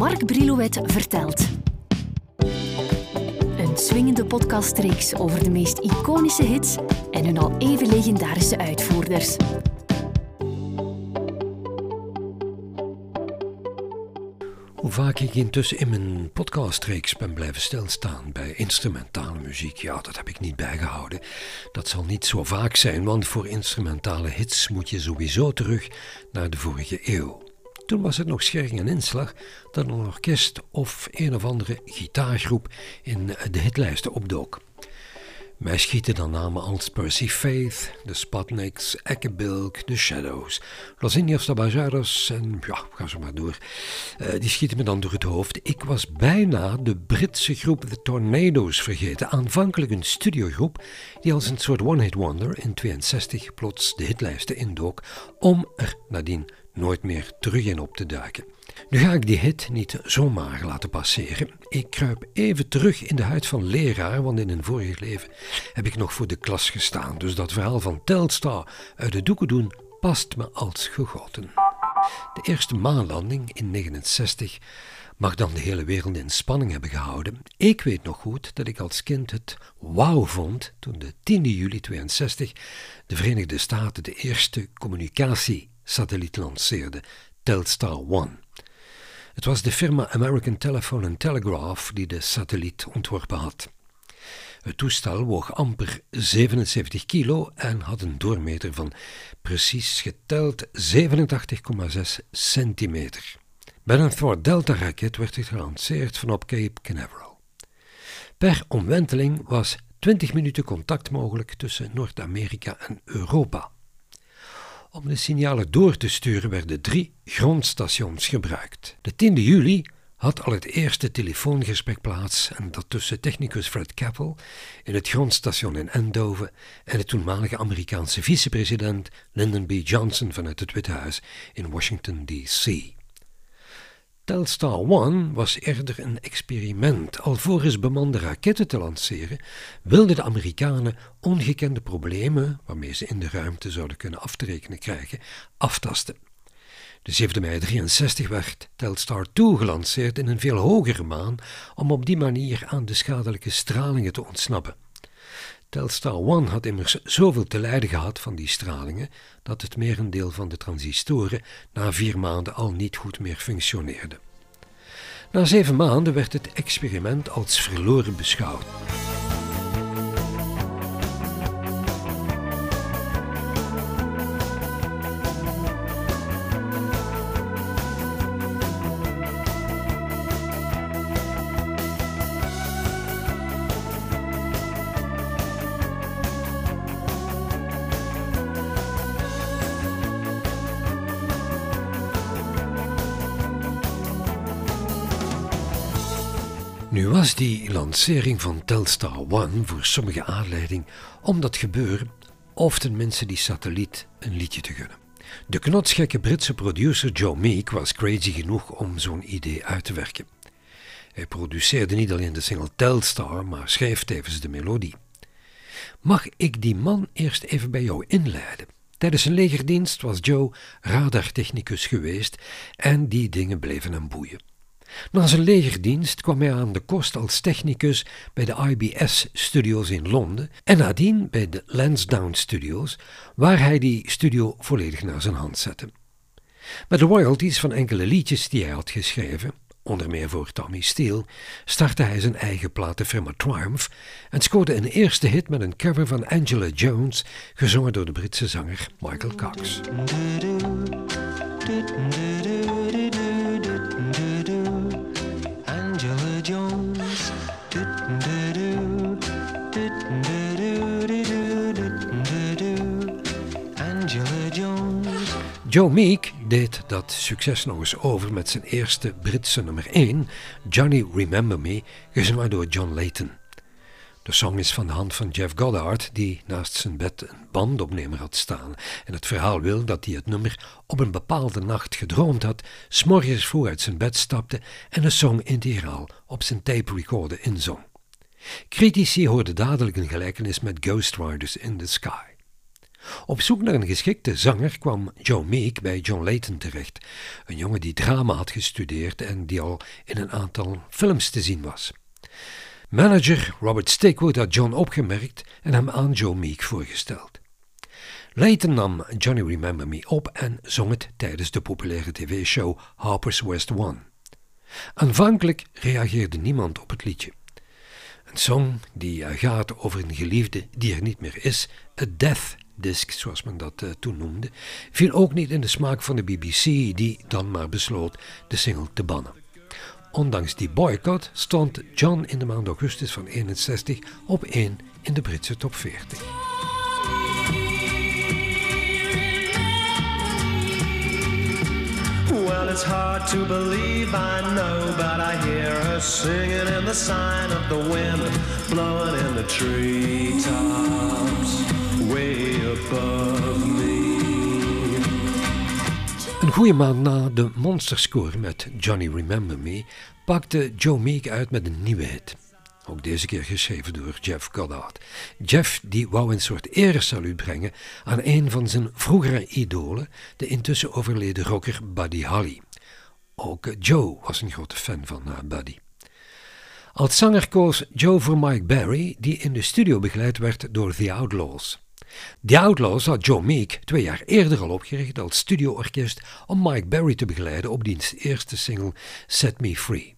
Mark Brilouet vertelt. Een swingende podcastreeks over de meest iconische hits en hun al even legendarische uitvoerders. Hoe vaak ik intussen in mijn podcastreeks ben blijven stilstaan bij instrumentale muziek, ja, dat heb ik niet bijgehouden. Dat zal niet zo vaak zijn, want voor instrumentale hits moet je sowieso terug naar de vorige eeuw. Toen was het nog schering en inslag dat een orkest of een of andere gitaargroep in de hitlijsten opdook. Mij schieten dan namen als Percy Faith, de Sputniks, Ekkebilk, The Shadows, Los Tabajaros en ja, ga zo maar door. Uh, die schieten me dan door het hoofd. Ik was bijna de Britse groep The Tornadoes vergeten. Aanvankelijk een studiogroep die als een soort one-hit wonder in 62 plots de hitlijsten indook, om er nadien nooit meer terug in op te duiken. Nu ga ik die hit niet zomaar laten passeren. Ik kruip even terug in de huid van leraar, want in een vorig leven heb ik nog voor de klas gestaan. Dus dat verhaal van Telstar uit de doeken doen past me als gegoten. De eerste maanlanding in 69 mag dan de hele wereld in spanning hebben gehouden. Ik weet nog goed dat ik als kind het wauw vond toen de 10 juli 62 de Verenigde Staten de eerste communicatiesatelliet lanceerde, Telstar One. Het was de firma American Telephone and Telegraph die de satelliet ontworpen had. Het toestel woog amper 77 kilo en had een doormeter van precies geteld 87,6 centimeter. Met een Thor Delta-raket werd het gelanceerd vanop Cape Canaveral. Per omwenteling was 20 minuten contact mogelijk tussen Noord-Amerika en Europa. Om de signalen door te sturen werden drie grondstations gebruikt. De 10 juli had al het eerste telefoongesprek plaats en dat tussen technicus Fred Keppel in het grondstation in Eindhoven en de toenmalige Amerikaanse vicepresident Lyndon B. Johnson vanuit het Witte Huis in Washington, D.C. Telstar One was eerder een experiment. Alvorens bemande raketten te lanceren, wilden de Amerikanen ongekende problemen, waarmee ze in de ruimte zouden kunnen af te rekenen krijgen, aftasten. De 7 mei 63 werd Telstar 2 gelanceerd in een veel hogere maan om op die manier aan de schadelijke stralingen te ontsnappen. Telstar 1 had immers zoveel te lijden gehad van die stralingen dat het merendeel van de transistoren na vier maanden al niet goed meer functioneerde. Na zeven maanden werd het experiment als verloren beschouwd. Nu was die lancering van Telstar One voor sommige aanleiding om dat gebeuren, of tenminste die satelliet, een liedje te gunnen. De knotsgekke Britse producer Joe Meek was crazy genoeg om zo'n idee uit te werken. Hij produceerde niet alleen de single Telstar, maar schreef tevens de melodie. Mag ik die man eerst even bij jou inleiden? Tijdens zijn legerdienst was Joe radartechnicus geweest en die dingen bleven hem boeien. Na zijn legerdienst kwam hij aan de kost als technicus bij de IBS-studios in Londen en nadien bij de Lansdowne Studios, waar hij die studio volledig naar zijn hand zette. Met de royalties van enkele liedjes die hij had geschreven, onder meer voor Tommy Steele, startte hij zijn eigen platenfirma Triumph en scoorde een eerste hit met een cover van Angela Jones, gezongen door de Britse zanger Michael Cox. Joe Meek deed dat succes nog eens over met zijn eerste Britse nummer 1, Johnny Remember Me, gezongen door John Layton. De song is van de hand van Jeff Goddard, die naast zijn bed een bandopnemer had staan. En het verhaal wil dat hij het nummer op een bepaalde nacht gedroomd had, s'morgens vroeg uit zijn bed stapte en de song integraal op zijn tape recorder inzong. Critici hoorden dadelijk een gelijkenis met Ghost Riders in the Sky. Op zoek naar een geschikte zanger kwam Joe Meek bij John Layton terecht, een jongen die drama had gestudeerd en die al in een aantal films te zien was. Manager Robert Stickwood had John opgemerkt en hem aan Joe Meek voorgesteld. Layton nam Johnny Remember Me op en zong het tijdens de populaire tv-show Harper's West One. Aanvankelijk reageerde niemand op het liedje. Een song die gaat over een geliefde die er niet meer is, a death disc zoals men dat uh, toen noemde, viel ook niet in de smaak van de BBC die dan maar besloot de single te bannen. Ondanks die boycott stond John in de maand augustus van 61 op 1 in de Britse top 40. Well, it's hard to believe, I know, but I hear her singing in the sign of the wind, blowing in the. Een goede maand na de monsterscore met Johnny Remember Me pakte Joe Meek uit met een nieuwe hit. Ook deze keer geschreven door Jeff Goddard. Jeff die wou een soort eresaluut brengen aan een van zijn vroegere idolen, de intussen overleden rocker Buddy Holly. Ook Joe was een grote fan van uh, Buddy. Als zanger koos Joe voor Mike Barry, die in de studio begeleid werd door The Outlaws. The Outlaws had Joe Meek twee jaar eerder al opgericht als studioorkest om Mike Barry te begeleiden op diens eerste single Set Me Free.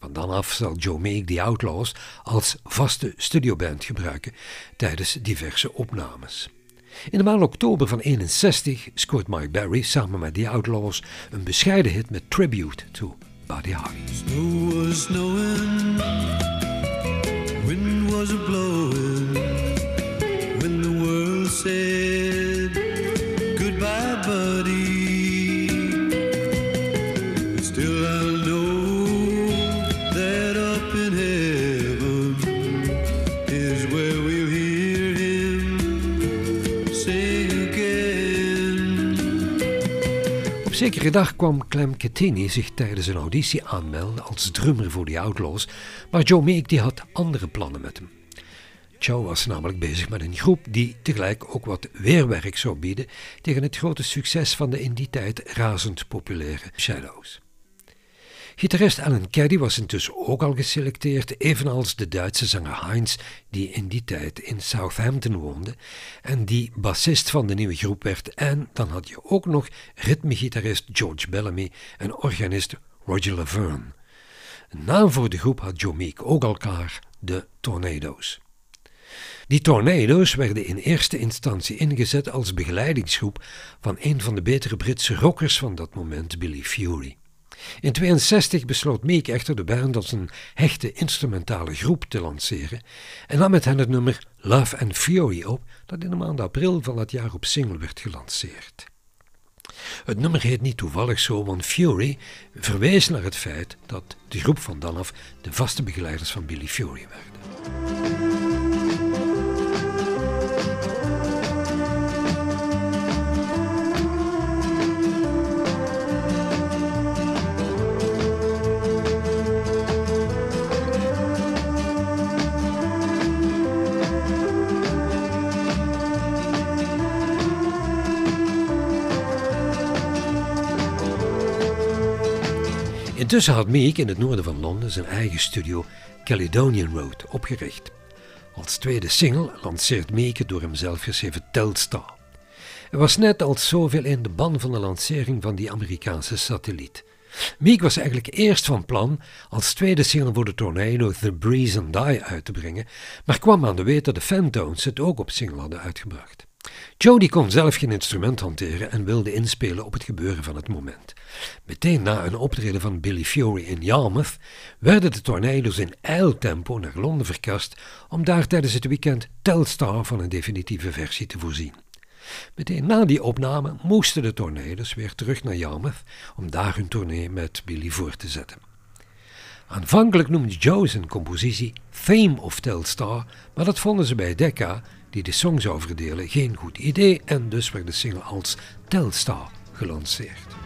Van dan af zal Joe Meek The Outlaws als vaste studioband gebruiken tijdens diverse opnames. In de maand oktober van 61 scoort Mike Barry samen met The Outlaws een bescheiden hit met tribute to Buddy Holly. Goodbye buddy. Still I that up in heaven is where we'll hear him sing again. Op zekere dag kwam Clem Catini zich tijdens een auditie aanmelden als drummer voor The Outlaws, maar Joe Meek die had andere plannen met hem. Joe was namelijk bezig met een groep die tegelijk ook wat weerwerk zou bieden tegen het grote succes van de in die tijd razend populaire Shadows. Gitarist Alan Caddy was intussen ook al geselecteerd, evenals de Duitse zanger Heinz, die in die tijd in Southampton woonde en die bassist van de nieuwe groep werd. En dan had je ook nog ritmegitarist George Bellamy en organist Roger Laverne. Een naam voor de groep had Joe Meek ook al klaar, de Tornadoes. Die Tornadoes werden in eerste instantie ingezet als begeleidingsgroep van een van de betere Britse rockers van dat moment, Billy Fury. In 62 besloot Meek echter de band als een hechte instrumentale groep te lanceren en nam met hen het nummer Love and Fury op, dat in de maand april van dat jaar op single werd gelanceerd. Het nummer heet niet toevallig zo, want Fury verwees naar het feit dat de groep van dan af de vaste begeleiders van Billy Fury werden. Intussen had Meek in het noorden van Londen zijn eigen studio Caledonian Road opgericht. Als tweede single lanceert Meek het door hemzelf geschreven Telstar. Er was net als zoveel in de ban van de lancering van die Amerikaanse satelliet. Meek was eigenlijk eerst van plan als tweede single voor de Tornado The Breeze and Die uit te brengen, maar kwam aan de weet dat de Fantones het ook op single hadden uitgebracht. Jody kon zelf geen instrument hanteren en wilde inspelen op het gebeuren van het moment. Meteen na een optreden van Billy Fury in Yarmouth werden de Tornado's in eiltempo naar Londen verkast om daar tijdens het weekend Telstar van een definitieve versie te voorzien. Meteen na die opname moesten de Tornado's weer terug naar Yarmouth om daar hun tournee met Billy voor te zetten. Aanvankelijk noemde Joe zijn compositie Theme of Telstar, maar dat vonden ze bij Decca die de song zou verdelen, geen goed idee en dus werd de single als Telstar gelanceerd.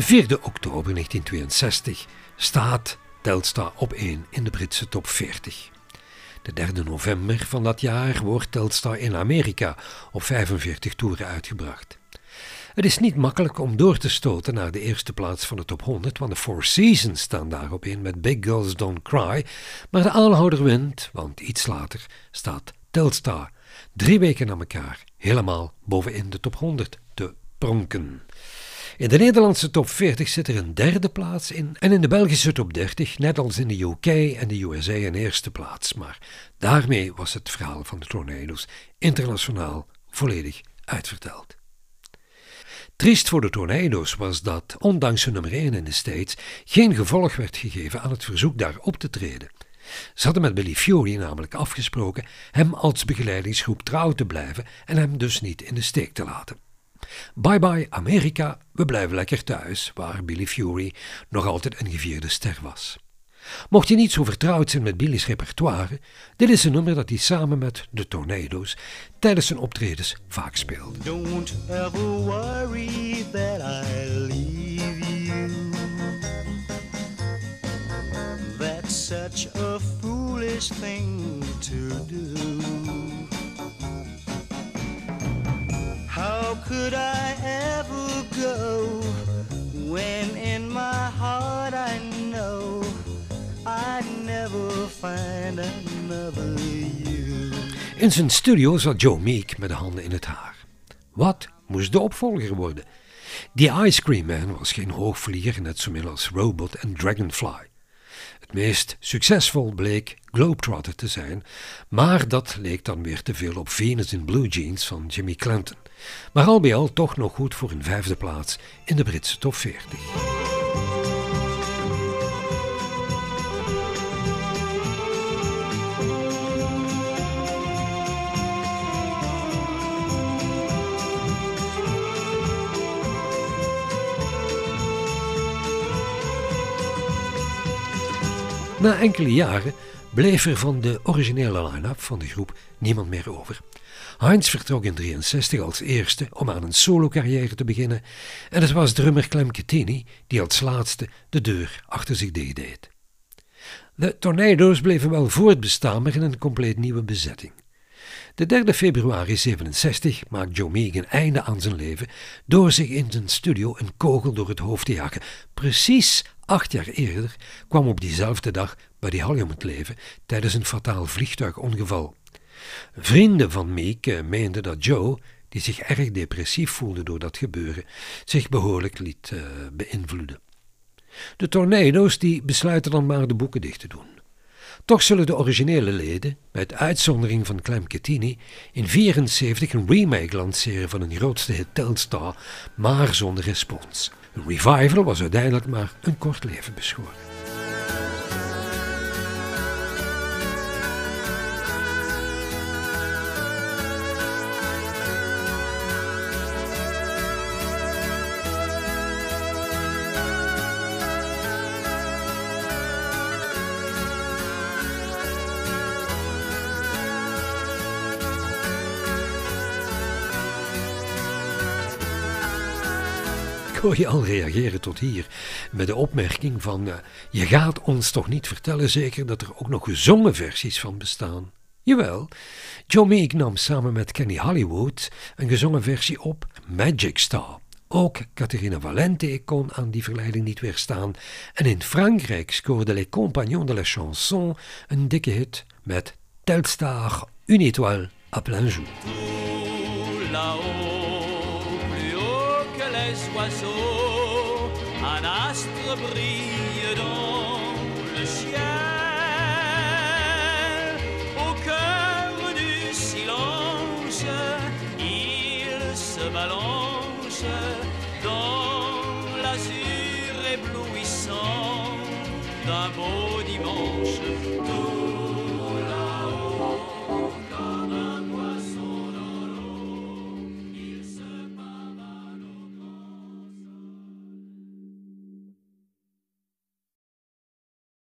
De 4 oktober 1962 staat Telstar op 1 in de Britse top 40. De 3 november van dat jaar wordt Telstar in Amerika op 45 toeren uitgebracht. Het is niet makkelijk om door te stoten naar de eerste plaats van de top 100, want de Four Seasons staan daarop in met Big Girls Don't Cry. Maar de aanhouder wint, want iets later staat Telstar drie weken na elkaar helemaal bovenin de top 100 te pronken. In de Nederlandse top 40 zit er een derde plaats in en in de Belgische top 30, net als in de UK en de USA, een eerste plaats. Maar daarmee was het verhaal van de Tornado's internationaal volledig uitverteld. Triest voor de Tornado's was dat, ondanks hun nummer 1 in de States, geen gevolg werd gegeven aan het verzoek daar op te treden. Ze hadden met Billy Fiori namelijk afgesproken hem als begeleidingsgroep trouw te blijven en hem dus niet in de steek te laten. Bye bye Amerika, we blijven lekker thuis, waar Billy Fury nog altijd een gevierde ster was. Mocht je niet zo vertrouwd zijn met Billy's repertoire, dit is een nummer dat hij samen met de Tornado's tijdens zijn optredens vaak speelde. Don't ever worry that I leave you. That's such a foolish thing to do. Ever go when in my heart I know I'd never find another you? In zijn studio zat Joe Meek met de handen in het haar. Wat moest de opvolger worden? Die Ice Cream Man was geen hoogvlieger, net zo als Robot en Dragonfly. Meest succesvol bleek Globetrotter te zijn, maar dat leek dan weer te veel op Venus in Blue Jeans van Jimmy Clanton. Maar al bij al toch nog goed voor een vijfde plaats in de Britse top 40. Na enkele jaren bleef er van de originele line-up van de groep niemand meer over. Heinz vertrok in 63 als eerste om aan een solo-carrière te beginnen en het was drummer Clem Kettini die als laatste de deur achter zich dicht deed. De Tornado's bleven wel voortbestaan, maar in een compleet nieuwe bezetting. De 3 februari 67 maakt Joe een einde aan zijn leven door zich in zijn studio een kogel door het hoofd te jagen. Precies acht jaar eerder kwam op diezelfde dag Buddy Holly om het leven tijdens een fataal vliegtuigongeval. Vrienden van Meek eh, meenden dat Joe, die zich erg depressief voelde door dat gebeuren, zich behoorlijk liet uh, beïnvloeden. De tornado's die besluiten dan maar de boeken dicht te doen. Toch zullen de originele leden, met uitzondering van Clem Kettini, in 1974 een remake lanceren van hun grootste hit Telstar, maar zonder respons. Een revival was uiteindelijk maar een kort leven beschoren. Hoor je al reageren tot hier met de opmerking van uh, je gaat ons toch niet vertellen zeker dat er ook nog gezongen versies van bestaan? Jawel, Joe Meek nam samen met Kenny Hollywood een gezongen versie op Magic Star. Ook Caterina Valente kon aan die verleiding niet weerstaan en in Frankrijk scoorde Les Compagnons de la Chanson een dikke hit met Telstar, une étoile à plein jour. Oiseaux, un astre